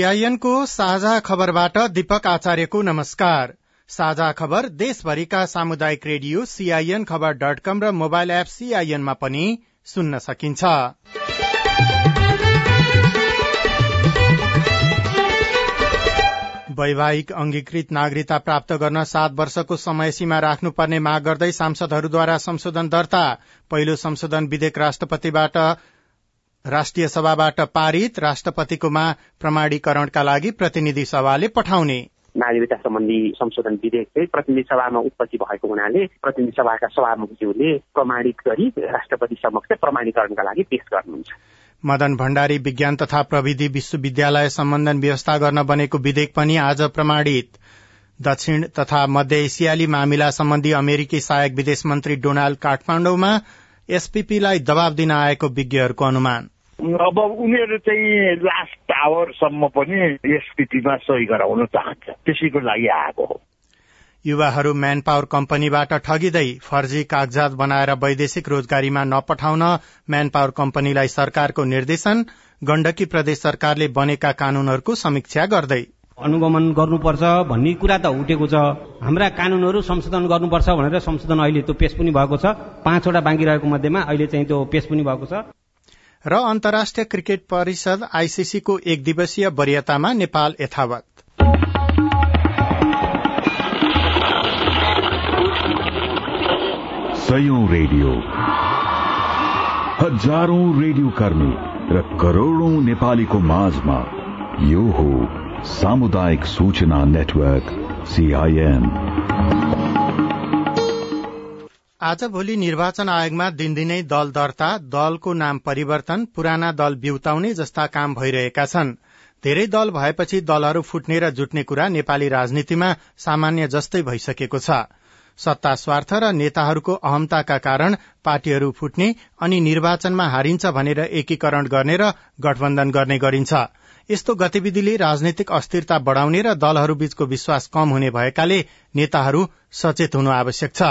सीआईएनको साझा खबरबाट दीपक आचार्यको नमस्कार। साझा खबर देशभरिका सामुदायिक रेडियो सीआईएन खबर डट कम र मोबाइल एप सीआईएनमा पनि सुन्न सकिन्छ। वैवाहिक अंगीकृत नागरिकता प्राप्त गर्न सात वर्षको समय सीमा राख्नुपर्ने माग गर्दै सांसदहरूद्वारा संशोधन दर्ता। पहिलो संशोधन विधेयक राष्ट्रपतिबाट राष्ट्रिय सभाबाट पारित राष्ट्रपतिकोमा प्रमाणीकरणका लागि प्रतिनिधि सभाले पठाउने। नागरिकता सम्बन्धी संशोधन विधेयक चाहिँ प्रतिनिधि सभामा उत्पत्ति भएको हुनाले प्रतिनिधि सभाका सभामुखज्यूले प्रमाणित गरी राष्ट्रपति समक्ष प्रमाणीकरणका लागि पेश गर्नुहुन्छ। मदन भण्डारी विज्ञान तथा प्रविधि विश्वविद्यालय सम्बन्धन व्यवस्था गर्न बनेको विधेयक पनि आज प्रमाणित। दक्षिण तथा मध्य एसियाली मामिला सम्बन्धी अमेरिकी सहायक विदेश मन्त्री डोनाल्ड काठमाण्डुमा एसपीपीलाई दबाव दिन आएको विज्ञहरूको अनुमान। अब उनीहरू चाहिँ लास्ट आवरसम्म पनि एसपीपीमा सही गराउन चाहन्छ। त्यसैको लागि आएको हो। युवाहरू म्यान पावर कम्पनीबाट ठगिँदै फर्जी कागजात बनाएर वैदेशिक रोजगारीमा नपठाउन म्यान पावर कम्पनीलाई सरकारको निर्देशन गण्डकी प्रदेश सरकारले बनेका कानूनहरूको समीक्षा गर्दै। अनुगमन गर्नुपर्छ भन्ने कुरा त उठेको छ। हाम्रा कानूनहरू संशोधन गर्नुपर्छ भनेर संशोधन अहिले त्यो पेश पनि भएको छ। पाँचवटा बाँकी रहेको मध्येमा अहिले चाहिँ त्यो पेश पनि भएको छ। र अन्तर्राष्ट्रिय क्रिकेट परिषद आईसीसीको एक दिवसीय वरियतामा नेपाल यथावत। सयौं रेडियो। हजारौं रेडियो कर्मी र करोड़ौं नेपालीको माझमा यो हो सामुदायिक सूचना नेटवर्क सीआईएन आज भोलि निर्वाचन आयोगमा दिनदिनै दल दर्ता दलको नाम परिवर्तन पुराना दल बिउताउने जस्ता काम भइरहेका छन्। धेरै दल भएपछि दलहरू फुट्ने र जुट्ने कुरा नेपाली राजनीतिमा सामान्य जस्तै भइसकेको छ। सत्ता स्वार्थ र नेताहरूको अहमताका कारण पार्टीहरू फुट्ने अनि निर्वाचनमा हारिन्छ भनेर एकीकरण गर्ने र गठबन्धन गर्ने गरिन्छ। यस्तो गतिविधिले राजनैतिक अस्थिरता बढ़ाउने र दलहरूबीचको विश्वास कम हुने भएकाले नेताहरू सचेत हुनु आवश्यक छ।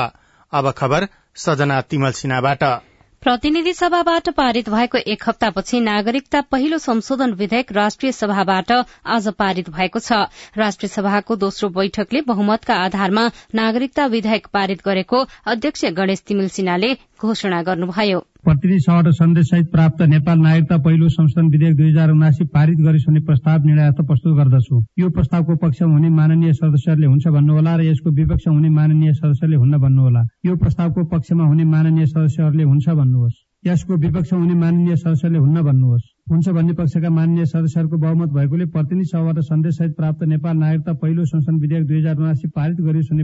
अब खबर सजना तिमल प्रतिनिधि सभाबाट पारित भएको एक हप्तापछि नागरिकता पहिलो संशोधन विधेयक राष्ट्रिय सभाबाट आज पारित भएको छ। राष्ट्रिय सभाको दोस्रो बैठकले बहुमतका आधारमा नागरिकता विधेयक पारित गरेको अध्यक्ष गणेश तिमिल सिन्हाले घोषणा गर्नुभयो। प्रतिनिधि सभाबाट सन्देशसहित प्राप्त नेपाल नागरिकता पहिलो संशोधन विधेयक दुई हजार उनासी पारित गरिस हुने प्रस्ताव निर्णयार्थ प्रस्तुत गर्दछु। यो प्रस्तावको पक्षमा हुने माननीय सदस्यहरूले हुन्छ भन्नुहोला र यसको विपक्ष हुने माननीय सदस्यले हुन्न भन्नुहोला। यो प्रस्तावको पक्षमा हुने माननीय सदस्यहरूले हुन्छ भन्नुहोस्। यसको विपक्ष हुने माननीय सदस्यले हुन्न भन्नुहोस्। हुन्छ भन्ने पक्षका माननीय सदस्यहरूको बहुमत भएकोले प्रतिनिधि सभाबाट सन्देशसहित प्राप्त नेपाल नागरिकता पहिलो संशोधन विधेयक दुई हजार उनासी पारित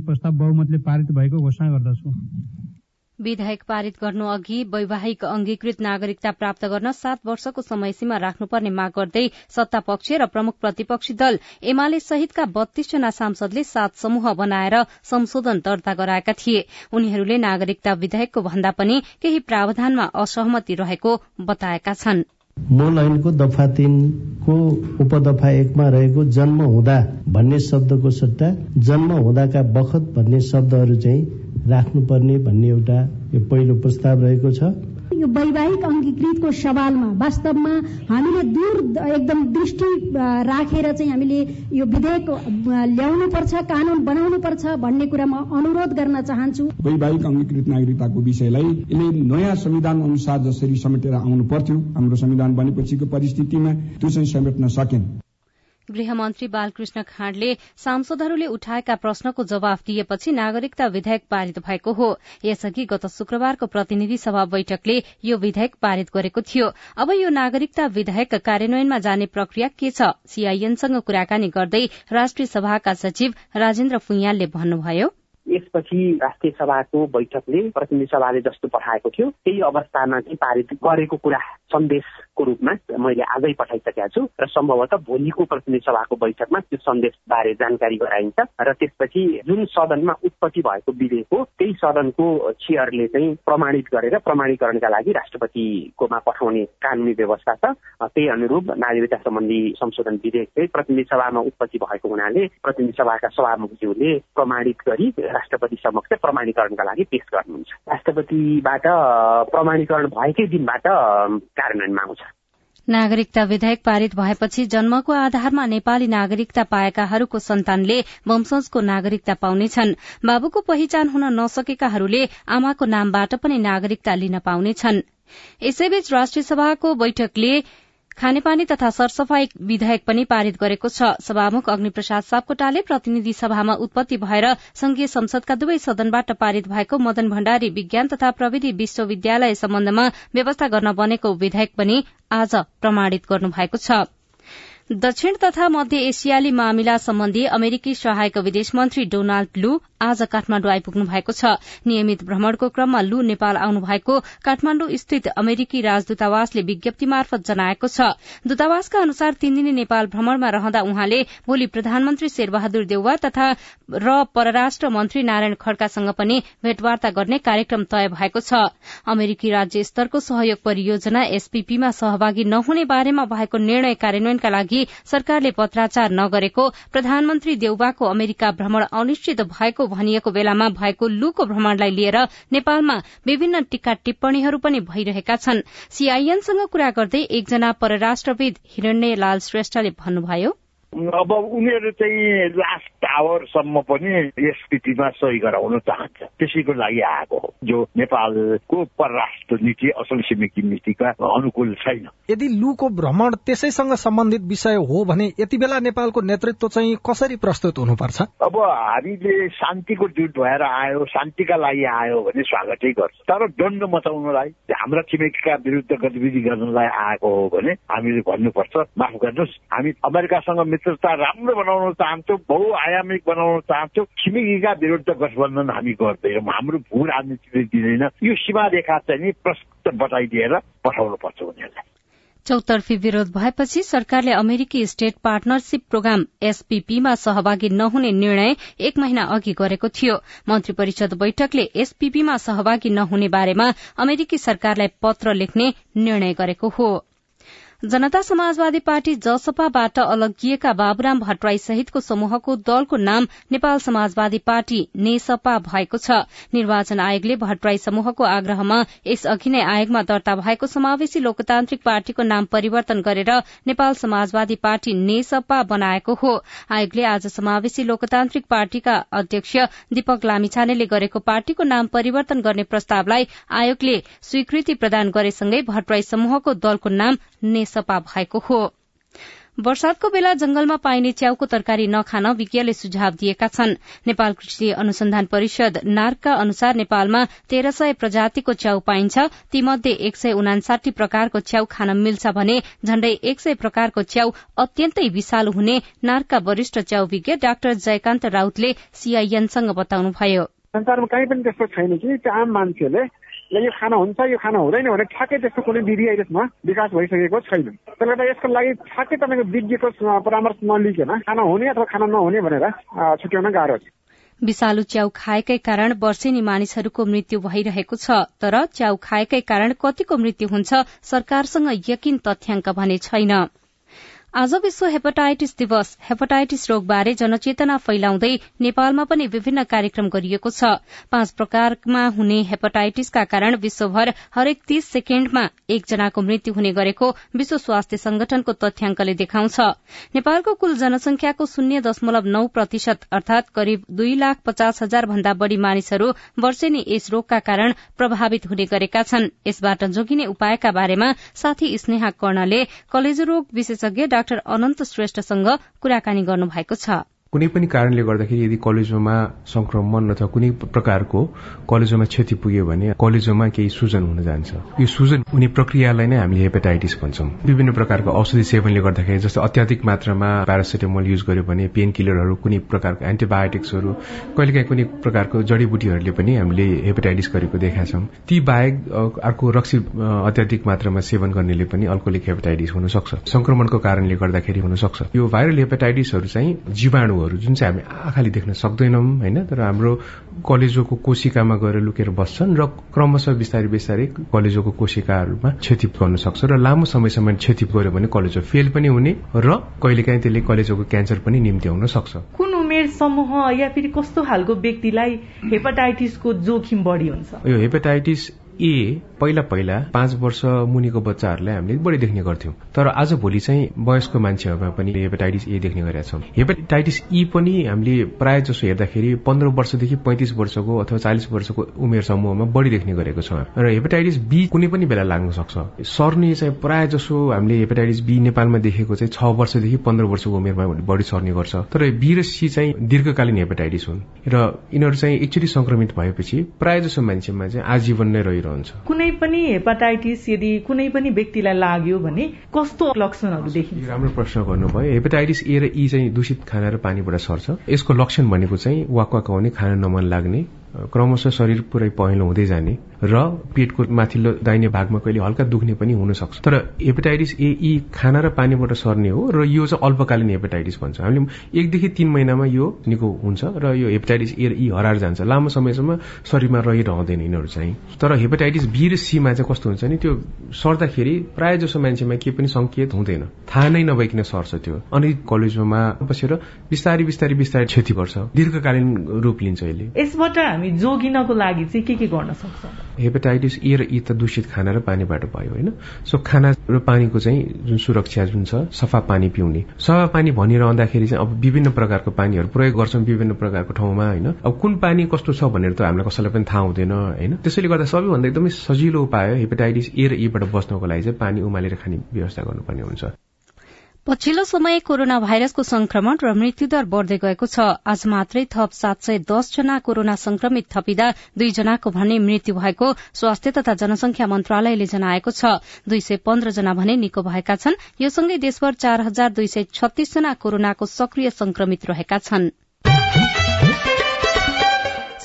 प्रस्ताव बहुमतले पारित भएको घोषणा गर्दछु। विधेयक पारित गर्नु अघि वैवाहिक अंगीकृत नागरिकता प्राप्त गर्न सात वर्षको समय सीमा राख्नुपर्ने माग गर्दै सत्ता पक्ष र प्रमुख प्रतिपक्षी दल एमाले सहितका बत्तीसजना सांसदले सात समूह बनाएर संशोधन दर्ता गराएका थिए। उनीहरूले नागरिकता विधेयकको भन्दा पनि केही प्रावधानमा असहमति रहेको बताएका छन्। मूल ऐनको दफा तीनको उपदफा एकमा रहेको जन्म हुँदा भन्ने शब्दको सट्टा जन्म हुँदाका बखत भन्ने शब्दहरू चाहिँ राख्नुपर्ने भन्ने एउटा यो पहिलो प्रस्ताव रहेको छ। यो वैवाहिक अंगीकृतको सवालमा वास्तवमा हामीले दूर एकदम दृष्टि राखेर चाहिँ हामीले यो विधेयक ल्याउनु पर्छ कानून बनाउनु पर्छ भन्ने कुरा म अनुरोध गर्न चाहन्छु। वैवाहिक अंगीकृत नागरिकताको विषयलाई यसले नयाँ संविधान अनुसार जसरी समेटेर आउनु पर्थ्यो हाम्रो संविधान बनेपछिको परिस्थितिमा त्यो चाहिँ समेट्न सकेन। गृहमन्त्री बालकृष्ण खाँडले सांसदहरूले उठाएका प्रश्नको जवाफ दिएपछि नागरिकता विधेयक पारित भएको हो। यसअघि गत शुक्रबारको प्रतिनिधि सभा बैठकले यो विधेयक पारित गरेको थियो। अब यो नागरिकता विधेयक कार्यान्वयनमा जाने प्रक्रिया के छ? सीआईएनसँग कुराकानी गर्दै राष्ट्रिय सभाका सचिव राजेन्द्र फुइयालले भन्नुभयो। यसपछि राष्ट्रिय सभाको बैठकले प्रतिनिधि सभाले जस्तो पठाएको थियो। त्यही अवस्थामा चाहिँ पारित गरेको कुरा सन्देशको रूपमा मैले आजै पठाइसकेका छु र सम्भवतः भोलिको प्रतिनिधि सभाको बैठकमा त्यो सन्देश बारे जानकारी गराइन्छ र त्यसपछि जुन सदनमा उत्पत्ति भएको विधेयक हो त्यही सदनको चेयरले चाहिँ प्रमाणित गरेर प्रमाणीकरणका लागि राष्ट्रपतिकोमा पठाउने कानुनी व्यवस्था छ। त्यही अनुरूप नागरिकता सम्बन्धी संशोधन विधेयक चाहिँ प्रतिनिधि सभामा उत्पत्ति भएको हुनाले प्रतिनिधि सभाका सभामुखज्यूले प्रमाणित गरी राष्ट्रपति समक्ष प्रमाणीकरणका लागि पेश गर्नुहुन्छ। राष्ट्रपतिबाट प्रमाणीकरण भएकै दिनबाट कार्यान्वयनमा आउँछ। नागरिकता विधेयक पारित भएपछि जन्मको आधारमा नेपाली नागरिकता पाएकाहरूको सन्तानले वंशजको नागरिकता पाउनेछन्। बाबुको पहिचान हुन नसकेकाहरूले आमाको नामबाट पनि नागरिकता लिन पाउनेछन्। यसैबीच राष्ट्रिय सभाको बैठकले खानेपानी तथा सरसफाई विधेयक पनि पारित गरेको छ। सभामुख अग्निप्रसाद सापकोटाले प्रतिनिधि सभामा उत्पत्ति भएर संघीय संसदका दुवै सदनबाट पारित भएको मदन भण्डारी विज्ञान तथा प्रविधि विश्वविद्यालय सम्बन्धमा व्यवस्था गर्न बनेको विधेयक पनि आज प्रमाणित गर्नुभएको छ। दक्षिण तथा मध्य एसियाली मामिला सम्बन्धी अमेरिकी सहायक विदेश मन्त्री डोनाल्ड लू आज काठमाण्डु आइपुग्नु भएको छ। नियमित भ्रमणको क्रममा लू नेपाल आउनु भएको काठमाण्डु स्थित अमेरिकी राजदूतावासले विज्ञप्ति मार्फत जनाएको छ। दूतावासका अनुसार तीन दिने नेपाल भ्रमणमा रहँदा उहाँले भोलि प्रधानमन्त्री शेरबहादुर देउवा तथा र परराष्ट्र मन्त्री नारायण खड्कासँग पनि भेटवार्ता गर्ने कार्यक्रम तय भएको छ। अमेरिकी राज्य स्तरको सहयोग परियोजना एसपीपीमा सहभागी नहुने बारेमा भएको निर्णय कार्यान्वयनका लागि सरकारले पत्राचार नगरेको प्रधानमन्त्री देउबाको अमेरिका भ्रमण अनिश्चित भएको भनिएको बेलामा भएको लूको भ्रमणलाई लिएर नेपालमा विभिन्न टीका टिप्पणीहरू पनि भइरहेका छन्। सीआईएनसँग कुरा गर्दै एकजना परराष्ट्रविद हिरण्य लाल श्रेष्ठले भन्नुभयो अब उनीहरू चाहिँ लास्ट आवरसम्म पनि यस स्थितिमा सही गराउन चाहन्छ। त्यसैको लागि आएको हो। जो नेपालको परराष्ट्र नीति असल छिमेकी नीतिका अनुकूल छैन। यदि लुको भ्रमण त्यसैसँग सम्बन्धित विषय हो भने यति बेला नेपालको नेतृत्व चाहिँ कसरी प्रस्तुत हुनुपर्छ? अब हामीले शान्तिको जुट भएर आयो शान्तिका लागि आयो भने स्वागतै गर्छ। तर दण्ड मचाउनलाई हाम्रा छिमेकीका विरुद्ध गतिविधि गर्नलाई आएको हो भने हामीले भन्नुपर्छ माफ गर्नुहोस् हामी अमेरिकासँग मित्रता राम्रो बनाउन चाहन्छौँ बहुआयामिक बनाउन चाहन्छौँ। छिमेकीका विरुद्ध गठबन्धन हामी गर्दैनौँ। हाम्रो भू राजनीतिले दिँदैन। यो सीमा रेखा चाहिँ प्रष्ट बताइदिएर पठाउनु पर्छ उनीहरूलाई। चौतर्फी विरोध भएपछि सरकारले अमेरिकी स्टेट पार्टनरशिप प्रोग्राम एसपीपीमा सहभागी नहुने निर्णय एक महिना अघि गरेको थियो। मन्त्री परिषद बैठकले एसपीपीमा सहभागी नहुने बारेमा अमेरिकी सरकारलाई पत्र लेख्ने निर्णय गरेको हो। जनता समाजवादी पार्टी जसपाबाट अलगिएका बाबुराम भट्टराई सहितको समूहको दलको नाम नेपाल समाजवादी पार्टी नेसपा भएको छ। निर्वाचन आयोगले भट्टराई समूहको आग्रहमा यसअघि नै आयोगमा दर्ता भएको समावेशी लोकतान्त्रिक पार्टीको नाम परिवर्तन गरेर नेपाल समाजवादी पार्टी नेसपा बनाएको हो। आयोगले आज समावेशी लोकतान्त्रिक पार्टीका अध्यक्ष दीपक लामिछानेले गरेको पार्टीको नाम परिवर्तन गर्ने प्रस्तावलाई आयोगले स्वीकृति प्रदान गरेसँगै भट्टराई समूहको दलको नाम नेसपा भएको हो। वर्षातको बेला जंगलमा पाइने च्याउको तरकारी नखान विज्ञले सुझाव दिएका छन्। नेपाल कृषि अनुसन्धान परिषद नार्कका अनुसार नेपालमा तेह्र सय प्रजातिको च्याउ पाइन्छ। तीमध्ये एक सय उनासाठी प्रकारको च्याउ खान मिल्छ भने झण्डै एक सय प्रकारको च्याउ अत्यन्तै विषालु हुने नार्कका वरिष्ठ च्याउ विज्ञ डाक्टर जयकान्त राउतले सीआईएनसँग बताउनुभयो। संसारमा कहीँ पनि त्यस्तो छैन कि आम मान्छेले यो खाना हुन्छ यो खाना हुँदैन भने ठ्याक्कै त्यस्तो कुनै विधि अहिलेसम्म विकास भइसकेको छैन। त्यसले गर्दा यसको लागि ठ्याक्कै तपाईँको विज्ञको परामर्श नलिकन खाना हुने अथवा खाना नहुने भनेर छुट्याउन गाह्रो छ। विषालु च्याउ खाएकै कारण वर्षेनी मानिसहरूको मृत्यु भइरहेको छ तर च्याउ खाएकै कारण कतिको मृत्यु हुन्छ सरकारसँग यकिन तथ्याङ्क भने छैन। आज विश्व हेपाटाइटिस दिवस। हेपाटाइटिस रोगबारे जनचेतना फैलाउँदै नेपालमा पनि विभिन्न कार्यक्रम गरिएको छ। पाँच प्रकारमा हुने हेपाटाइटिसका कारण विश्वभर हरेक तीस सेकेण्डमा एकजनाको मृत्यु हुने गरेको विश्व स्वास्थ्य संगठनको तथ्याङ्कले देखाउँछ। नेपालको कुल जनसंख्याको शून्य दशमलव नौ प्रतिशत अर्थात करिब दुई लाख पचास हजार भन्दा बढ़ी मानिसहरू वर्षेनी यस रोगका कारण प्रभावित हुने गरेका छन्। यसबाट जोगिने उपायका बारेमा साथी स्नेहा कर्णले कलेजो रोग विशेषज्ञ डाक्टर अनन्त श्रेष्ठसँग कुराकानी गर्नुभएको छ। कुनै पनि कारणले गर्दाखेरि यदि कलेजोमा संक्रमण अथवा कुनै प्रकारको कलेजोमा क्षति पुग्यो भने कलेजोमा केही सुजन हुन जान्छ। यो सुजन हुने प्रक्रियालाई नै हामीले हेपेटाइटिस भन्छौँ। विभिन्न प्रकारको औषधि सेवनले गर्दाखेरि जस्तो अत्याधिक मात्रामा प्यारासिटामोल युज गर्यो भने पेन किलरहरू कुनै प्रकारको एन्टिबायोटिक्सहरू कहिलेकाहीँ कुनै प्रकारको जडीबुटीहरूले पनि हामीले हेपेटाइटिस गरेको देखा छौँ। ती बाहेक अर्को रक्सी अत्याधिक मात्रामा सेवन गर्नेले पनि अल्कोलिक हेपेटाइटिस हुन सक्छ संक्रमणको कारणले गर्दाखेरि हुन सक्छ यो भाइरल हेपेटाइटिसहरू चाहिँ जीवाणुहरू जुन चाहिँ हामी आँखाले देख्न सक्दैनौँ होइन? तर हाम्रो कलेजोको कोशिकामा गएर लुकेर बस्छन् र क्रमशः बिस्तारै बिस्तारै कलेजोको कोशिकाहरूमा क्षति गर्न सक्छ र लामो समयसम्म क्षति गऱ्यो भने कलेजो फेल पनि हुने र कहिलेकाहीँ त्यसले कलेजोको क्यान्सर पनि निम्ति आउन सक्छ। कुन उमेर समूह या फेरि कस्तो खालको व्यक्तिलाई हेपाटाइटिसको जोखिम बढी हुन्छ? यो हेपाटाइटिस ए पहिला पहिला पाँच वर्ष मुनिको बच्चाहरूलाई हामीले बढी देख्ने गर्थ्यौं। तर आज भोलि चाहिँ वयस्क मान्छेहरूमा पनि हेपाटाइटिस ए देख्ने गरेका छौँ। हेपाटाइटिस ई पनि हामीले प्रायः जसो हेर्दाखेरि पन्ध्र वर्षदेखि पैंतिस वर्षको अथवा चालिस वर्षको उमेर समूहमा बढी देख्ने गरेको छ। र हेपाटाइटिस बी कुनै पनि बेला लाग्न सक्छ। सर्ने चाहिँ प्रायः जसो हामीले हेपाटाइटिस बी नेपालमा देखेको चाहिँ छ वर्षदेखि पन्ध्र वर्षको उमेरमा बढी सर्ने गर्छ। तर बी र सी चाहिँ दीर्घकालीन हेपाटाइटिस हुन्। र यिनीहरू चाहिँ एकचोटि संक्रमित भएपछि प्रायः जसो मान्छेमा चाहिँ आजीवन नै रहिरहन्छ कुनै पनि हेपाटाइटिस यदि कुनै पनि व्यक्तिलाई लाग्यो भने कस्तो लक्षणहरू देखिन्छ? राम्रो प्रश्न गर्नुभयो। हेपाटाइटिस ए र ई चाहिँ दूषित खाना र पानीबाट सर्छ। यसको लक्षण भनेको चाहिँ वाक वाक आउने खान नमन लाग्ने क्रमशः शरीर पुरै पहेँलो हुँदै जाने र पेटको माथिल्लो दाहिने भागमा कहिले हल्का दुख्ने पनि हुन सक्छ तर हेपेटाइटिस ए यी खाना र पानीबाट सर्ने हो र यो चाहिँ अल्पकालीन हेपेटाइटिस भन्छ। हामीले एकदेखि तीन महिनामा यो निको हुन्छ र यो हेपेटाइटिस ए यी हराएर जान्छ। लामो समयसम्म शरीरमा रहिरहँदैन यिनीहरू चाहिँ। तर हेपेटाइटिस बी र सीमा चाहिँ कस्तो हुन्छ नि त्यो सर्दाखेरि प्रायः जसो मान्छेमा केही पनि संकेत हुँदैन। थाहा नै नभइकन सर्छ त्यो। अनि कलेजमा बसेर बिस्तारै बिस्तारै बिस्तारै क्षति पर्छ दीर्घकालीन रूप लिन्छ यसले। यसबाट हामी जोगिनको लागि चाहिँ के के गर्न सक्छौँ? हेपेटाइटिस ए र ई त दूषित खाना र पानीबाट भयो होइन? सो खाना र पानीको चाहिँ जुन सुरक्षा जुन छ सफा पानी पिउने। सफा पानी भनिरहँदाखेरि चाहिँ अब विभिन्न प्रकारको पानीहरू प्रयोग गर्छौँ विभिन्न प्रकारको ठाउँमा होइन? अब कुन पानी कस्तो छ भनेर त हामीलाई कसैलाई पनि थाहा हुँदैन होइन? त्यसैले गर्दा सबैभन्दा एकदमै सजिलो उपाय हेपेटाइटिस ए र ईबाट बस्नको लागि चाहिँ पानी उमालेर खाने व्यवस्था गर्नुपर्ने हुन्छ। पछिल्लो समय कोरोना भाइरसको संक्रमण र मृत्युदर बढ़दै गएको छ। आज मात्रै थप सात सय दस जना कोरोना संक्रमित थपिँदा दुईजनाको भने मृत्यु भएको स्वास्थ्य तथा जनसंख्या मन्त्रालयले जनाएको छ। दुई सय पन्ध्र जना भने निको भएका छन्। यो सँगै देशभर चार हजार दुई सय छत्तीस जना कोरोनाको सक्रिय संक्रमित रहेका छनृ।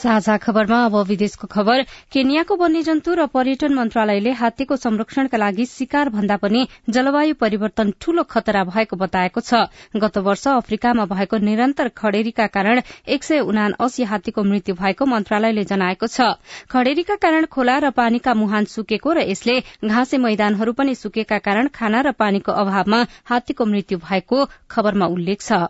साझा खबरमा अब विदेशको खबर। केन्याको वन्यजन्तु र पर्यटन मन्त्रालयले हात्तीको संरक्षणका लागि शिकार भन्दा पनि जलवायु परिवर्तन ठूलो खतरा भएको बताएको छ। गत वर्ष अफ्रिकामा भएको निरन्तर खडेरीका कारण एक सय उना अस्सी हात्तीको मृत्यु भएको मन्त्रालयले जनाएको छ। खडेरीका कारण खोला र पानीका मुहान सुकेको र यसले घाँसे मैदानहरू पनि सुकेका कारण खाना र पानीको अभावमा हात्तीको मृत्यु भएको खबरमा उल्लेख छ।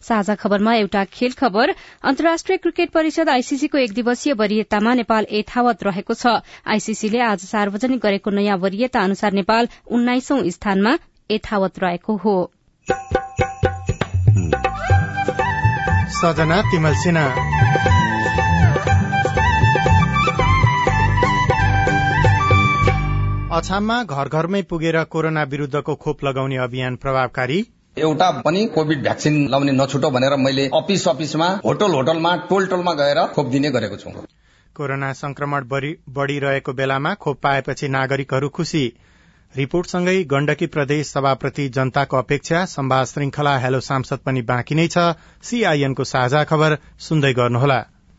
साझा खबरमा एउटा खेल खबर। अन्तर्राष्ट्रिय क्रिकेट परिषद आईसीसीको एक दिवसीय वरियतामा नेपाल यथावत रहेको छ। आईसीसीले आज सार्वजनिक गरेको नयाँ वरियता अनुसार नेपाल उन्नाइसौं स्थानमा यथावत रहेको हो। अछाममा घर घरमै पुगेर कोरोना विरूद्धको खोप लगाउने अभियान प्रभावकारी। एउटा पनि कोविड भ्याक्सिन लाउने नछुटो भनेर मैले अफिस अफिसमा होटल होटलमा टोल टोलमा गएर खोप दिने गरेको छु। कोरोना संक्रमण बढ़िरहेको बेलामा खोप पाएपछि नागरिकहरू खुशी रिपोर्टसँगै गण्डकी प्रदेश सभाप्रति जनताको अपेक्षा सम्वाद श्रृंखला हेलो सांसद पनि बाँकी नै छ। सीआईएनको साझा खबर सुन्दै गर्नुहोला।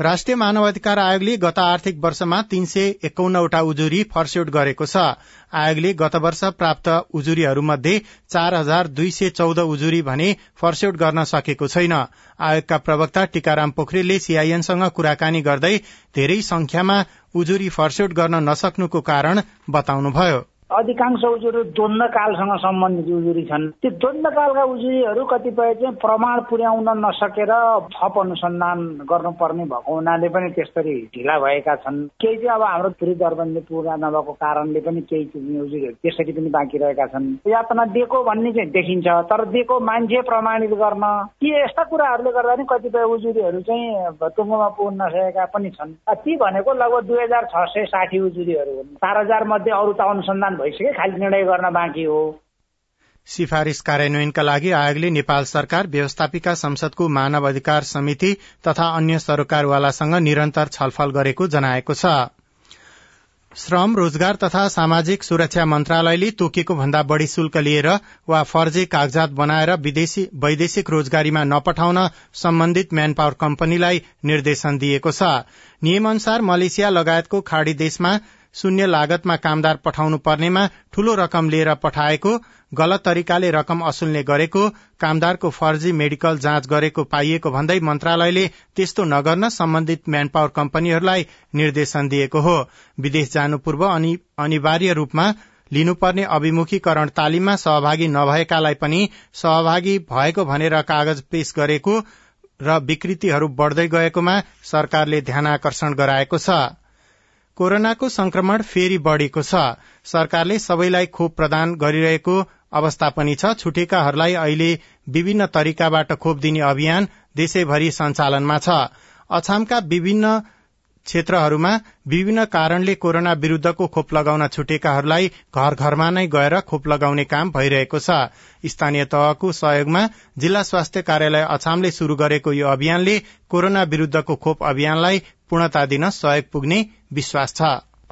राष्ट्रिय मानवाधिकार आयोगले गत आर्थिक वर्षमा तीन सय एकाउन्नवटा उजुरी फर्स्यौट गरेको छ। आयोगले गत वर्ष प्राप्त उजुरीहरूमध्ये चार हजार दुई सय चौध उजुरी भने फर्स्यौट गर्न सकेको छैन। आयोगका प्रवक्ता टीकाराम पोखरेलले सीआईएनसँग कुराकानी गर्दै धेरै संख्यामा उजुरी फर्स्यौट गर्न नसक्नुको कारण बताउनुभयो। अधिकांश उजुरी द्वन्द्वकालसँग सम्बन्धित उजुरी छन्। त्यो द्वन्द्वकालका उजुरीहरू कतिपय चाहिँ प्रमाण पुर्याउन नसकेर थप अनुसन्धान गर्नुपर्ने भएको हुनाले पनि त्यसरी ढिला भएका छन्। केही चाहिँ अब हाम्रो दरबन्दी पुरा नभएको कारणले पनि केही उजुरीहरू त्यसरी पनि बाँकी रहेका छन्। यातना दिएको भन्ने चाहिँ देखिन्छ तर दिएको मान्छे प्रमाणित गर्न ती यस्ता कुराहरूले गर्दा पनि कतिपय उजुरीहरू चाहिँ टुङ्गोमा पुग्न नसकेका पनि छन्। ती भनेको लगभग दुई हजार छ सय साठी उजुरीहरू हुन्। चार हजार मध्ये अरू त अनुसन्धान भइसक्यो खालि निर्णय गर्न बाँकी हो। सिफारिश कार्यान्वयनका लागि आयोगले नेपाल सरकार व्यवस्थापिका संसदको मानव अधिकार समिति तथा अन्य सरोकारवालासँग निरन्तर छलफल गरेको जनाएको छ। श्रम रोजगार तथा सामाजिक सुरक्षा मन्त्रालयले तोकेको भन्दा बढ़ी शुल्क लिएर वा फर्जी कागजात बनाएर विदेशी वैदेशिक रोजगारीमा नपठाउन सम्बन्धित म्यान पावर कम्पनीलाई निर्देशन दिएको छ। नियम अनुसार मलेसिया लगायतको खाड़ी देशमा शून्य लागतमा कामदार पठाउनु पर्नेमा ठूलो रकम लिएर पठाएको गलत तरिकाले रकम असुल्ने गरेको कामदारको फर्जी मेडिकल जाँच गरेको पाइएको भन्दै मन्त्रालयले त्यस्तो नगर्न सम्बन्धित म्यान पावर कम्पनीहरूलाई निर्देशन दिएको हो। विदेश जानु पूर्व अनिवार्य रूपमा लिनुपर्ने अभिमुखीकरण तालिममा सहभागी नभएकालाई पनि सहभागी भएको भनेर कागज पेश गरेको र विकृतिहरू बढ़दै गएकोमा सरकारले ध्यान आकर्षण गराएको छ। कोरोनाको संक्रमण फेरि बढ़ेको छ। सरकारले सबैलाई खोप प्रदान गरिरहेको अवस्था पनि छ। छुटेकाहरूलाई अहिले विभिन्न तरिकाबाट खोप दिने अभियान देशैभरि सञ्चालनमा छ। अछामका विभिन्न क्षेत्रहरूमा विभिन्न कारणले कोरोना विरूद्धको खोप लगाउन छुटेकाहरूलाई घर घरमा नै गएर खोप लगाउने काम भइरहेको छ। स्थानीय तहको सहयोगमा जिल्ला स्वास्थ्य कार्यालय अछामले शुरू गरेको यो अभियानले कोरोना विरूद्धको खोप अभियानलाई पूर्णता दिन सहयोग पुग्ने विश्वास छ।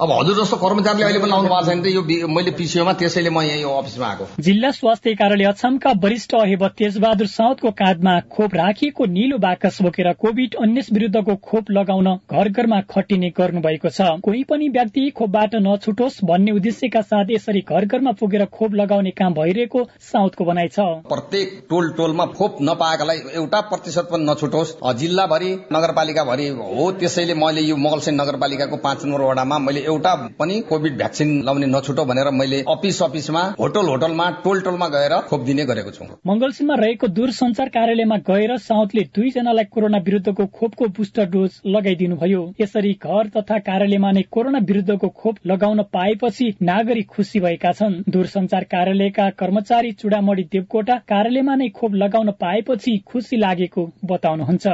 अब हजुर जस्तो कर्मचारीले अहिले पनि लाउनु भएको छैन यो मैले पिसिओमा त्यसैले म यही अफिसमा आएको। जिल्ला स्वास्थ्य कार्यालय अछामका वरिष्ठ अहेब तेजबहादुर साउदको काँधमा खोप राखिएको निलो बाकस बोकेर कोविड उन्नाइस विरूद्धको खोप लगाउन घर घरमा खटिने गर्नु भएको छ। कोही पनि व्यक्ति खोपबाट नछुटोस् भन्ने उद्देश्यका साथ यसरी घर घरमा पुगेर खोप लगाउने काम भइरहेको साउदको भनाइ छ। प्रत्येक टोल टोलमा खोप नपाएकालाई एउटा प्रतिशत पनि नछुटोस्। जिल्लाभरि नगरपालिकाभरि हो त्यसैले मैले यो मगलसेन नगरपालिकाको पाँच नम्बर वडामा मैले एउटा पनि कोविड भ्याक्सिन लाउने नछुटो भनेर मैले अफिस अफिसमा होटल होटलमा टोल टोलमा गएर खोप दिने गरेको छु। मंगलसिंहमा रहेको दूरसञ्चार कार्यालयमा गएर साउथले दुईजनालाई कोरोना विरूद्धको खोपको बुस्टर डोज लगाइदिनु भयो यसरी घर तथा कार्यालयमा नै कोरोना विरूद्धको खोप लगाउन पाएपछि नागरिक खुसी भएका छन्। दूरसञ्चार कार्यालयका कर्मचारी चुडामणी देवकोटा कार्यालयमा नै खोप लगाउन पाएपछि खुसी लागेको बताउनुहुन्छ।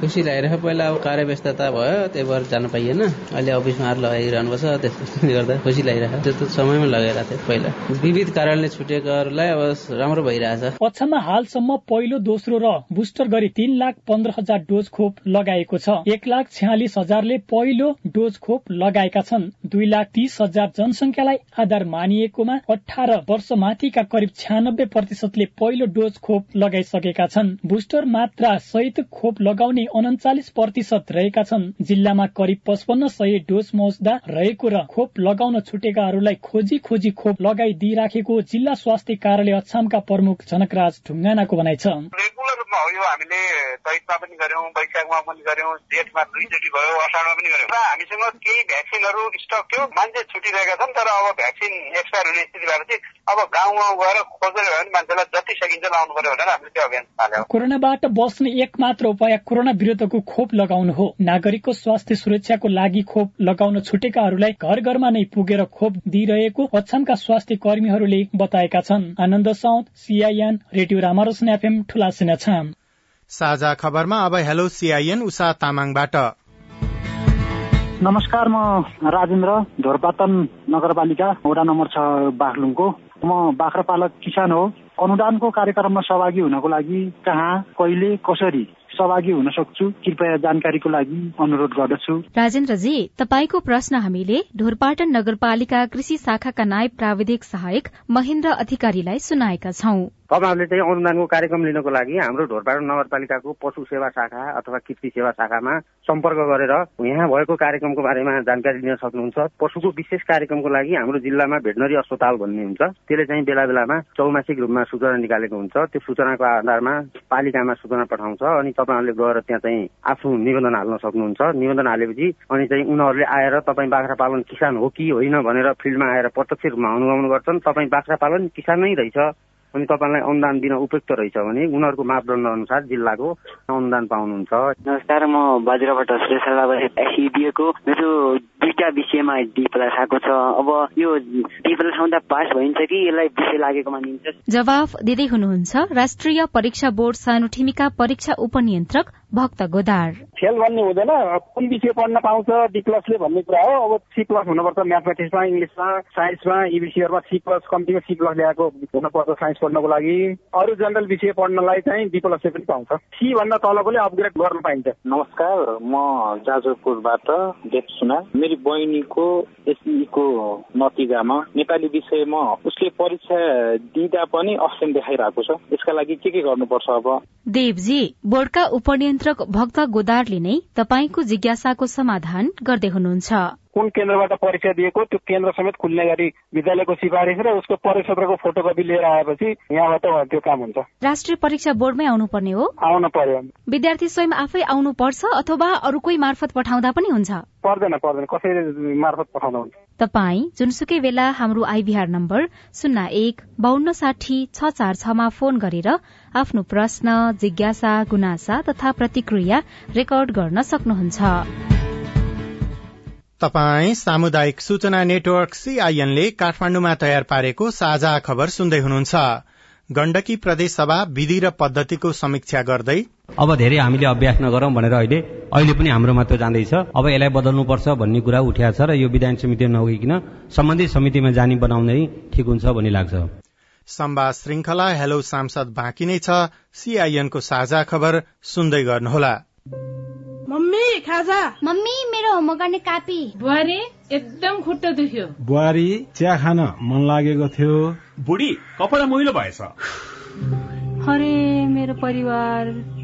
खुसी लागिरहेको पहिला अब कार्य व्यस्तता भयो त्यही भएर जान पाइएन। अहिले अफिसमा लगाइरहनु पर्छ त्यसले गर्दा खुसी लागिरहेको त्यो त समयमा लगाइरहेको थियो पहिला। विविध कारणले छुटेकोहरूलाई अब राम्रो भइरहेछ। पक्षमा हालसम्म पहिलो दोस्रो र बुस्टर गरी तीन लाख पन्ध्र हजार डोज खोप लगाएको छ। एक लाख छ्यालिस हजारले पहिलो डोज खोप लगाएका छन्। दुई लाख तीस हजार जनसंख्यालाई आधार मानिएकोमा अठार वर्ष माथिका करिब छ्यानब्बे प्रतिशतले पहिलो डोज खोप लगाइसकेका छन्। बुस्टर मात्रा सहित खोप लगाउने उन्चालिस प्रतिशत रहेका छन्। जिल्लामा करिब पचपन्न सय डोज मौजदा रहेको र खोप लगाउन छुटेकाहरूलाई खोजी खोजी खोप लगाइदिइराखेको जिल्ला स्वास्थ्य कार्यालय अछामका प्रमुख जनकराज ढुङ्गानाको भनाइ छ। किसिममा हो यो हामीले चैतमा पनि गर्यौँ वैशाखमा पनि गर्यौँ जेठमा दुईचोटि भयो असारमा पनि गर्यौँ हामीसँग केही भ्याक्सिनहरू स्टक थियो मान्छे छुटिरहेका छन् तर अब भ्याक्सिन एक्सपायर हुने स्थिति भएपछि अब गाउँ गाउँ गएर खोजेर भने मान्छेलाई जति सकिन्छ लाउनु पर्यो भनेर हामीले त्यो अभियान थाल्यौँ कोरोनाबाट बस्ने एक मात्र उपाय कोरोना विरुद्धको खोप लगाउनु हो। नागरिकको स्वास्थ्य सुरक्षाको लागि खोप लगाउन छुटेकाहरूलाई घर घरमा नै पुगेर खोप दिइरहेको अछामका स्वास्थ्य कर्मीहरूले बताएका छन्। Anand south CIN radio Ramaroshan FM ठुला छाम साझा खबरमा अब हेलो सीआईएन उषा तामाङबाट। नमस्कार म राजेन्द्र ढोरपातन नगरपालिका वडा नम्बर छ बागलुङको म बाख्रा पालक किसान हो। अनुदानको कार्यक्रममा सहभागी हुनको लागि कहाँ कहिले कसरी सहभागी हुन सक्छु। कृपया जानकारीको लागि अनुरोध गर्दछु। राजेन्द्रजी तपाईँको प्रश्न हामीले ढोरपाटन नगरपालिका कृषि शाखाका नायब प्राविधिक सहायक महेन्द्र अधिकारीलाई सुनाएका छौं। तपाईँहरूले चाहिँ अनुदानको कार्यक्रम लिनको लागि हाम्रो ढोरपाटन नगरपालिकाको पशु सेवा शाखा अथवा कृषि सेवा शाखामा सम्पर्क गरेर यहाँ भएको कार्यक्रमको बारेमा जानकारी लिन सक्नुहुन्छ। पशुको विशेष कार्यक्रमको लागि हाम्रो जिल्लामा भेटनरी अस्पताल भन्ने हुन्छ। त्यसले चाहिँ बेला बेलामा चौमासिक रूपमा सूचना निकालेको हुन्छ। त्यो सूचनाको आधारमा पालिकामा सूचना पठाउँछ अनि तपाईँहरूले गएर त्यहाँ चाहिँ आफ्नो निबन्धन हाल्न सक्नुहुन्छ। निबन्धन हालेपछि अनि चाहिँ उनीहरूले आएर तपाईँ बाख्रा पालन किसान हो कि होइन भनेर फिल्डमा आएर प्रत्यक्ष रूपमा अनुगमन गर्छन्। तपाईँ बाख्रा पालन किसान रहेछ। अनि तपाईँलाई अनुदान दिन उपयुक्त रहेछ भने उनीहरूको मापदण्ड अनुसार जिल्लाको अनुदान पाउनुहुन्छ। नमस्कार म बाजुराबाट एसिडिएको मेरो दुईटा विषयमा डी प्लस आएको छ। अब यो डी प्लस आउँदा पास भइन्छ कि यसलाई विषय लागेको मानिन्छ? जवाफ दिँदै हुनुहुन्छ राष्ट्रिय परीक्षा बोर्ड सानोठिमीका परीक्षा उपनियन्त्रक भक्त गोदार। फेल भन्ने हुँदैन कुन विषय पढ्न पाउँछ डी प्लसले भन्ने कुरा हो अब सी प्लस हुनुपर्छ म्याथमेटिक्समा इङ्ग्लिसमा साइन्समा यी विषयहरूमा सी प्लस कम्तीमा सी प्लस ल्याएको हुनुपर्छ साइन्स पढ्नको लागि। अरू जेनरल विषय पढ्नलाई चाहिँ डी प्लसले पनि पाउँछ। सी भन्दा तलकोले अपग्रेड गर्न पाइन्छ। नमस्कार म जाजरपुरबाट देव सुना मेरी बहिनीको एसईको नतिजामा नेपाली विषयमा उसले परीक्षा दिँदा पनि अप्सन देखाइरहेको छ। यसका लागि के के गर्नुपर्छ अब? देवजी बोर्डका उपनियन्त्रक भक्त गोदारले नै तपाईँको जिज्ञासाको समाधान गर्दै हुनुहुन्छ। कुन केन्द्रबाट परीक्षा दिएको त्यो केन्द्र समेत खुल्ने गरी विद्यालयको सिफारिस र उसको परिक्षत्रको फोटोकपी लिएर आएपछि यहाँबाट त्यो काम हुन्छ। राष्ट्रिय परीक्षा बोर्डमै आउनुपर्ने हो? आउनु पर्यो। विद्यार्थी स्वयं आफै आउनु पर्छ अथवा अरू कोही मार्फत पठाउँदा पनि हुन्छ? पर्दैन पर्दैन। कसैले मार्फत पठाउँदा हुन्छ तपाई जुनसुकै बेला हाम्रो आइभीआर नम्बर शून्य एक बान्न साठी छ चार छमा फोन गरेर आफ्नो प्रश्न जिज्ञासा गुनासा तथा प्रतिक्रिया रेकर्ड गर्न सक्नुहुन्छ। तपाई सामुदायिक सूचना नेटवर्क सीआईएनले काठमाण्डुमा तयार पारेको साझा खबर सुन्दै हुनुहुन्छ। गण्डकी प्रदेश सभा विधि र पद्धतिको समीक्षा गर्दै अब धेरै हामीले अभ्यास नगरौं भनेर अहिले अहिले पनि हाम्रोमा त्यो जाँदैछ। अब यसलाई बदल्नुपर्छ भन्ने कुरा उठिया छ र यो विधान समिति नगइकन सम्बन्धित समितिमा जानी बनाउनै ठिक हुन्छ भन्ने लाग्छ। सम्वाद श्रृंखला हेलो सांसद बाँकी नै छ। सीआईएनको साझा खबर सुन्दै गर्नुहोला। मम्मी खाजा? मम्मी मेरो होमवर्क गर्ने कापी। बुहारी एकदम खुट्टा दुख्यो। बुहारी चिया खान मन लागेको थियो। बुढी कपडा मैलो भएछ। अरे मेरो परिवार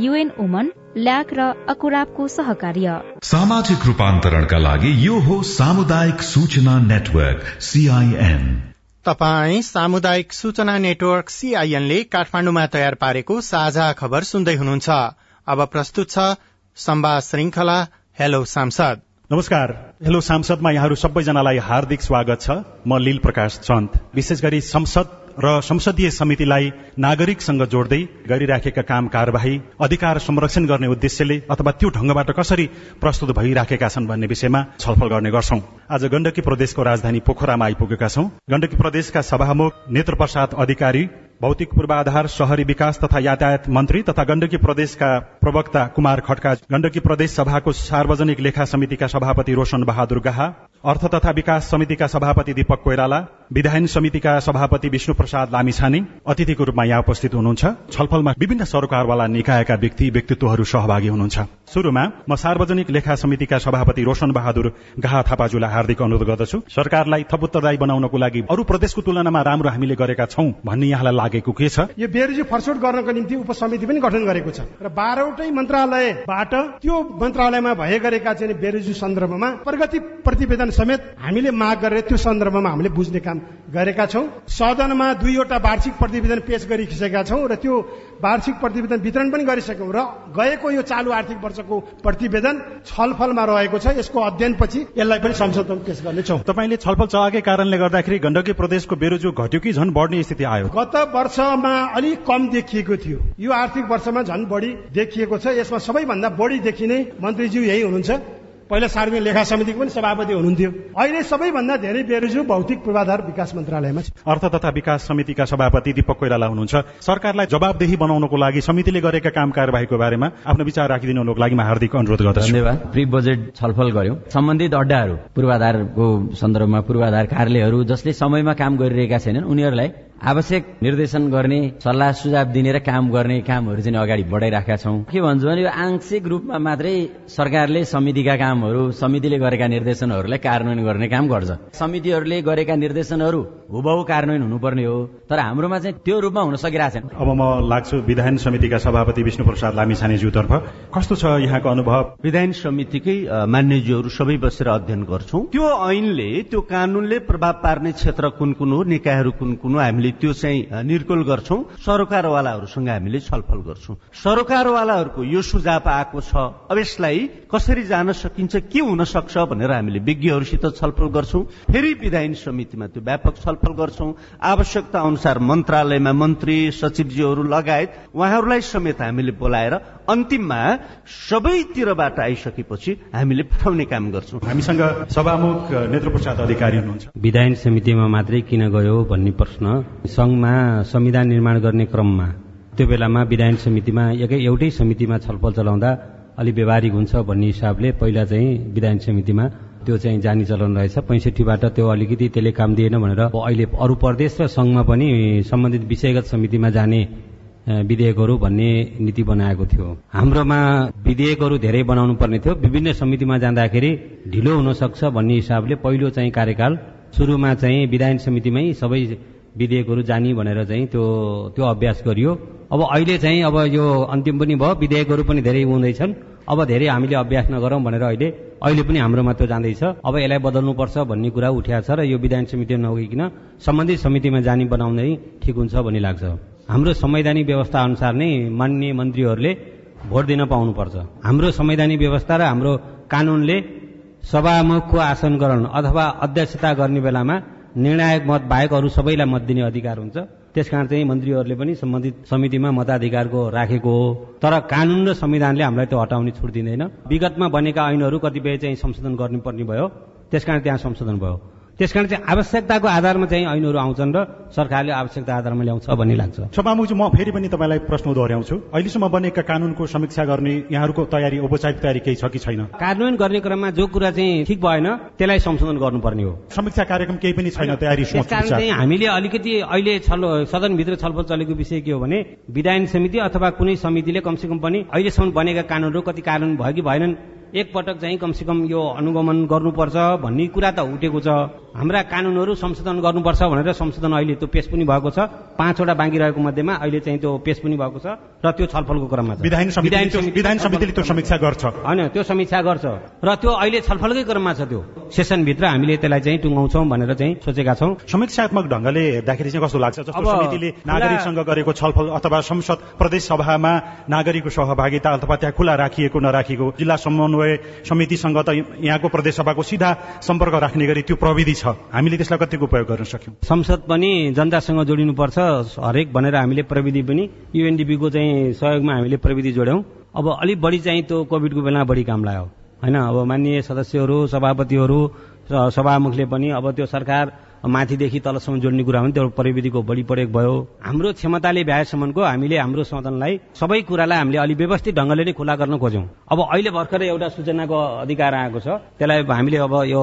युएन वुमन ल्याक र अकुराबको सहकार्य। सामाजिक रूपान्तरणका लागि यो हो सामुदायिक सूचना नेटवर्क सीआईएन तपाई सामुदायिक सूचना नेटवर्क सीआईएनले काठमाण्डुमा तयार पारेको साझा खबर सुन्दै हुनुहुन्छ। अब प्रस्तुत छ संवाद श्रृंखला हेलो सांसद। नमस्कार हेलो सांसदमा यहाँहरू सबैजनालाई हार्दिक स्वागत छ। म लील प्रकाश चन्द। विशेष गरी संसद र संसदीय समितिलाई नागरिकसँग जोड्दै गरिराखेका काम कार्यवाही अधिकार संरक्षण गर्ने उद्देश्यले अथवा त्यो ढंगबाट कसरी प्रस्तुत भइराखेका छन् भन्ने विषयमा छलफल गर्ने गर्छौं। आज गण्डकी प्रदेशको राजधानी पोखरामा आइपुगेका छौं। गण्डकी प्रदेशका सभामुख नेत्र प्रसाद अधिकारी भौतिक पूर्वाधार शहरी विकास तथा यातायात मन्त्री तथा गण्डकी प्रदेशका प्रवक्ता कुमार खड्का गण्डकी प्रदेश सभाको सार्वजनिक लेखा समितिका सभापति रोशन बहादुर गाहा अर्थ तथा विकास समितिका सभापति दीपक कोइराला विधायन समितिका सभापति विष्णु प्रसाद लामिछाने अतिथिको रूपमा यहाँ उपस्थित हुनुहुन्छ। छलफलमा विभिन्न सरकारवाला निकायका व्यक्ति व्यक्तित्वहरू सहभागी हुनुहुन्छ। शुरूमा म सार्वजनिक लेखा समितिका सभापति रोशन बहादुर गाहा थापाजुलाई हार्दिक अनुरोध गर्दछु। सरकारलाई थप उत्तरदायी बनाउनको लागि अरू प्रदेशको तुलनामा राम्रो हामीले गरेका छौं भन्ने यहाँलाई लागेको के छ? यो बेरोजी फरसोट गर्नको निम्ति उपसमिति पनि गठन गरेको छ। र बाह्रवटै मन्त्रालयबाट त्यो मन्त्रालयमा भए गरेका चाहिँ बेरोजी सन्दर्भमा प्रगति प्रतिवेदन समेत हामीले माग गरेर त्यो सन्दर्भमा हामीले बुझ्ने काम गरेका छौं। सदनमा दुईवटा वार्षिक प्रतिवेदन पेश गरिसकेका छौं र त्यो वार्षिक प्रतिवेदन वितरण पनि गरिसक्यौं र गएको यो चालु आर्थिक वर्षको प्रतिवेदन छलफलमा रहेको छ। यसको अध्ययनपछि यसलाई पनि संसदमा पेश गर्नेछौँ। तपाईँले छलफल चलाएकै कारणले गर्दाखेरि गण्डकी प्रदेशको बेरोजु घट्यो कि झन् बढ्ने स्थिति आयो? गत वर्षमा अलिक कम देखिएको थियो। यो आर्थिक वर्षमा झन् बढी देखिएको छ। यसमा सबैभन्दा बढी देखिने मन्त्रीज्यू यही हुनुहुन्छ। पहिला सार्वजनिक लेखा समितिको पनि सभापति हुनुहुन्थ्यो। अहिले सबैभन्दा धेरै बेरोजु भौतिक पूर्वाधार विकास मन्त्रालयमा छ। अर्थ तथा विकास समितिका सभापति दीपक कोइराला हुनुहुन्छ। सरकारलाई जवाबदेही बनाउनको लागि समितिले गरेका काम कार्यवाहीको बारेमा आफ्नो विचार राखिदिनुको लागि म हार्दिक अनुरोध गर्दछु। धन्यवाद। प्री बजेट छलफल गर्यौं। सम्बन्धित अड्डाहरू पूर्वाधारको सन्दर्भमा पूर्वाधार कार्यालयहरू जसले समयमा काम गरिरहेका छैनन् उनीहरूलाई आवश्यक निर्देशन गर्ने सल्लाह सुझाव दिने र काम गर्ने कामहरू चाहिँ अगाडि बढाइराखेका छौँ। के भन्छु भने यो आंशिक रूपमा मात्रै सरकारले समितिका कामहरू समितिले गरेका निर्देशनहरूलाई कार्यान्वयन गर्ने काम गर्छ। समितिहरूले गरेका निर्देशनहरू हुबहु कार्यान्वयन हुनुपर्ने हो तर हाम्रोमा चाहिँ त्यो रूपमा हुन सकिरहेको छैन। अब म लाग्छु विधान समितिका सभापति विष्णु प्रसाद लामिछानेज्यूतर्फ कस्तो छ यहाँको अनुभव? विधान समितिकै मान्यज्यूहरू सबै बसेर अध्ययन गर्छौँ। त्यो ऐनले त्यो कानूनले प्रभाव पार्ने क्षेत्र कुन कुन हो निकायहरू कुन कुन हो हामीले त्यो चाहिँ निर्कुल गर्छौँ। सरोकारवालाहरूसँग हामीले छलफल गर्छौँ। सरोकारवालाहरूको यो सुझाव आएको छ। अब यसलाई कसरी जान सकिन्छ के हुन सक्छ भनेर हामीले विज्ञहरूसित छलफल गर्छौँ। फेरि विधायन समितिमा त्यो व्यापक छलफल गर्छौँ। आवश्यकता अनुसार मन्त्रालयमा मन्त्री सचिवजीहरू लगायत उहाँहरूलाई समेत हामीले बोलाएर अन्तिममा सबैतिरबाट आइसकेपछि हामीले पठाउने काम गर्छौँ। हामीसँग सभामुख नेत्र प्रसाद अधिकारी हुनुहुन्छ। विधायन समितिमा मात्रै किन गयो भन्ने प्रश्न संघमा संविधान निर्माण गर्ने क्रममा। त्यो बेलामा विधायन समितिमा एकै एउटै समितिमा छलफल चलाउँदा अलि व्यवहारिक हुन्छ भन्ने हिसाबले पहिला चाहिँ विधायन समितिमा त्यो चाहिँ जानी चलन रहेछ। पैँसठीबाट त्यो अलिकति त्यसले काम दिएन भनेर अहिले अरू प्रदेश र संघमा पनि सम्बन्धित विषयगत समितिमा जाने विधेयकहरू भन्ने नीति बनाएको थियो। हाम्रोमा विधेयकहरू धेरै बनाउनु पर्ने थियो। विभिन्न समितिमा जाँदाखेरि ढिलो हुन सक्छ भन्ने हिसाबले पहिलो चाहिँ कार्यकाल सुरुमा चाहिँ विधायन समितिमै सबै विधेयकहरू जाने भनेर चाहिँ त्यो त्यो अभ्यास गरियो। अब अहिले चाहिँ अब यो अन्तिम पनि भयो। विधेयकहरू पनि धेरै हुँदैछन्। अब धेरै हामीले अभ्यास नगरौँ भनेर अहिले अहिले पनि हाम्रोमा त्यो जाँदैछ। अब यसलाई बदल्नुपर्छ भन्ने कुरा उठ्या छ र यो विधान समिति नगइकन सम्बन्धित समितिमा जाने बनाउँदै ठिक हुन्छ भन्ने लाग्छ। हाम्रो संवैधानिक व्यवस्था अनुसार नै मान्य मन्त्रीहरूले भोट दिन पाउनुपर्छ। हाम्रो संवैधानिक व्यवस्था र हाम्रो कानूनले सभामुखको आसन ग्रहण अथवा अध्यक्षता गर्ने बेलामा निर्णायक मत बाहेक अरू सबैलाई मत दिने अधिकार हुन्छ। त्यसकारण चाहिँ मन्त्रीहरूले पनि सम्बन्धित समितिमा मताधिकारको राखेको हो। तर कानून र संविधानले हामीलाई त्यो हटाउने छुट दिँदैन। विगतमा बनेका ऐनहरू कतिपय चाहिँ संशोधन गर्नुपर्ने भयो। त्यसकारण त्यहाँ संशोधन भयो। त्यसकारण चाहिँ आवश्यकताको आधारमा चाहिँ ऐनहरू आउँछन् र सरकारले आवश्यकता आधारमा ल्याउँछ भन्ने लाग्छ। सभामुखजी म फेरि पनि तपाईँलाई प्रश्न दोहोऱ्याउँछु। अहिलेसम्म बनेका कानूनको समीक्षा गर्ने यहाँहरूको तयारी औपचारिक तयारी केही छ कि छैन? कार्यान्वयन गर्ने क्रममा जो कुरा चाहिँ ठिक भएन त्यसलाई संशोधन गर्नुपर्ने हो। समीक्षा कार्यक्रम केही पनि छैन तयारी चाहिँ हामीले अलिकति अहिले छल सदनभित्र छलफल चलेको विषय के हो भने विधायन समिति अथवा कुनै समितिले कमसेकम पनि अहिलेसम्म बनेका कानूनहरू कति कार्यान्वयन भयो कि भएनन् एकपटक चाहिँ कमसेकम यो अनुगमन गर्नुपर्छ भन्ने कुरा त उठेको छ। हाम्रा कानूनहरू संशोधन गर्नुपर्छ भनेर संशोधन अहिले त्यो पेश पनि भएको छ। पाँचवटा बाँकी रहेको मध्येमा अहिले चाहिँ त्यो पेश पनि भएको छ र त्यो छलफलको क्रममा विधान समितिले त्यो समीक्षा गर्छ। होइन त्यो समीक्षा गर्छ। र त्यो अहिले छलफलकै क्रममा छ त्यो। सेसनभित्र हामीले त्यसलाई चाहिँ टुङ्गाउँछौँ भनेर चाहिँ सोचेका छौँ। समीक्षात्मक ढङ्गले हेर्दाखेरि चाहिँ कस्तो लाग्छ? जस्तो समितिले नागरिकसँग गरेको छलफल अथवा संसद प्रदेश सभामा नागरिकको सहभागिता अथवा त्यहाँ खुला राखिएको नराखिएको जिल्ला समन्वय समितिसँग त यहाँको प्रदेश सभाको सिधा सम्पर्क राख्ने गरी त्यो प्रविधि छ। छ? हामीले त्यसलाई कतिको उपयोग गर्न सक्यौँ? संसद पनि जनतासँग जोडिनुपर्छ। हरेक भनेर हामीले प्रविधि पनि युएनडिपीको चाहिँ सहयोगमा हामीले प्रविधि जोड्यौँ। अब अलिक बढी चाहिँ त्यो कोभिडको बेलामा बढी काम लाग्यो। होइन अब माननीय सदस्यहरू सभापतिहरू सभामुखले पनि अब त्यो सरकार माथिदेखि तलसम्म जोड्ने कुरा हो त्यो प्रविधिको बढी प्रयोग भयो। हाम्रो क्षमताले भ्याएसम्मको हामीले हाम्रो सदनलाई सबै कुरालाई हामीले अलिक व्यवस्थित ढङ्गले नै खुला गर्न खोज्यौँ। अब अहिले भर्खरै एउटा सूचनाको अधिकार आएको छ। त्यसलाई हामीले अब यो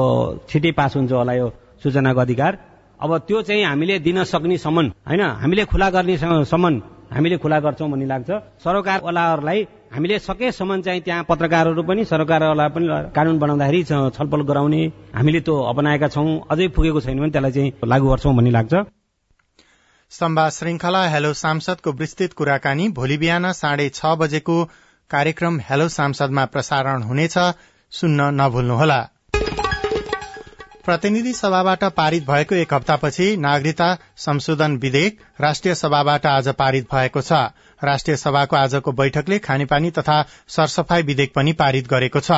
छिटै पास हुन्छ होला यो सूचनाको अधिकार। अब त्यो चाहिँ हामीले दिन सक्ने सम्म होइन? हामीले खुला गर्ने सम्म हामीले खुला गर्छौँ भन्ने लाग्छ। सरकारवालाहरूलाई हामीले सकेसम्म चाहिँ त्यहाँ पत्रकारहरू पनि सरकारवाला पनि कानून बनाउँदाखेरि छलफल गराउने हामीले त्यो अपनाएका छौँ। अझै पुगेको छैन भने त्यसलाई चाहिँ लागू गर्छौँ भन्ने लाग्छ। सम्वाद श्रृंखला हेलो सांसदको विस्तृत कुराकानी भोलि बिहान साढे छ बजेको कार्यक्रम हेलो सांसदमा प्रसारण हुनेछ। सुन्न नभुल्नुहोला। प्रतिनिधि सभाबाट पारित भएको एक हप्तापछि नागरिकता संशोधन विधेयक राष्ट्रिय सभाबाट आज पारित भएको छ। राष्ट्रिय सभाको आजको बैठकले खानेपानी तथा सरसफाई विधेयक पनि पारित गरेको छ।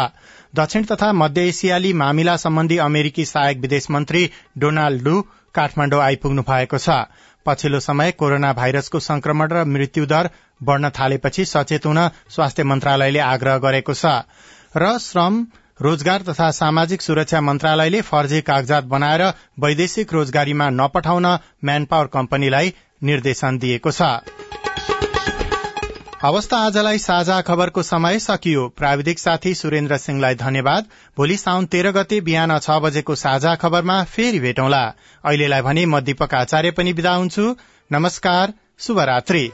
दक्षिण तथा मध्य एसियाली मामिला सम्बन्धी अमेरिकी सहायक विदेश मन्त्री डोनाल्ड लू काठमाण्डु आइपुग्नु भएको छ। पछिल्लो समय कोरोना भाइरसको संक्रमण र मृत्युदर बढ़न थालेपछि सचेत हुन स्वास्थ्य मन्त्रालयले आग्रह गरेको छ। र श्रम रोजगार तथा सामाजिक सुरक्षा मन्त्रालयले फर्जी कागजात बनाएर वैदेशिक रोजगारीमा नपठाउन म्यान पावर कम्पनीलाई निर्देशन दिएको छ। अवस्था आजलाई साझा खबरको समय सकियो। प्राविधिक साथी सुरेन्द्र सिंहलाई धन्यवाद। भोलि साउन तेह्र गते बिहान छ बजेको साझा खबरमा फेरि भेटौँला। अहिलेलाई भने म दीपक आचार्य पनि विदा हुन्छु। नमस्कार शुभरात्री।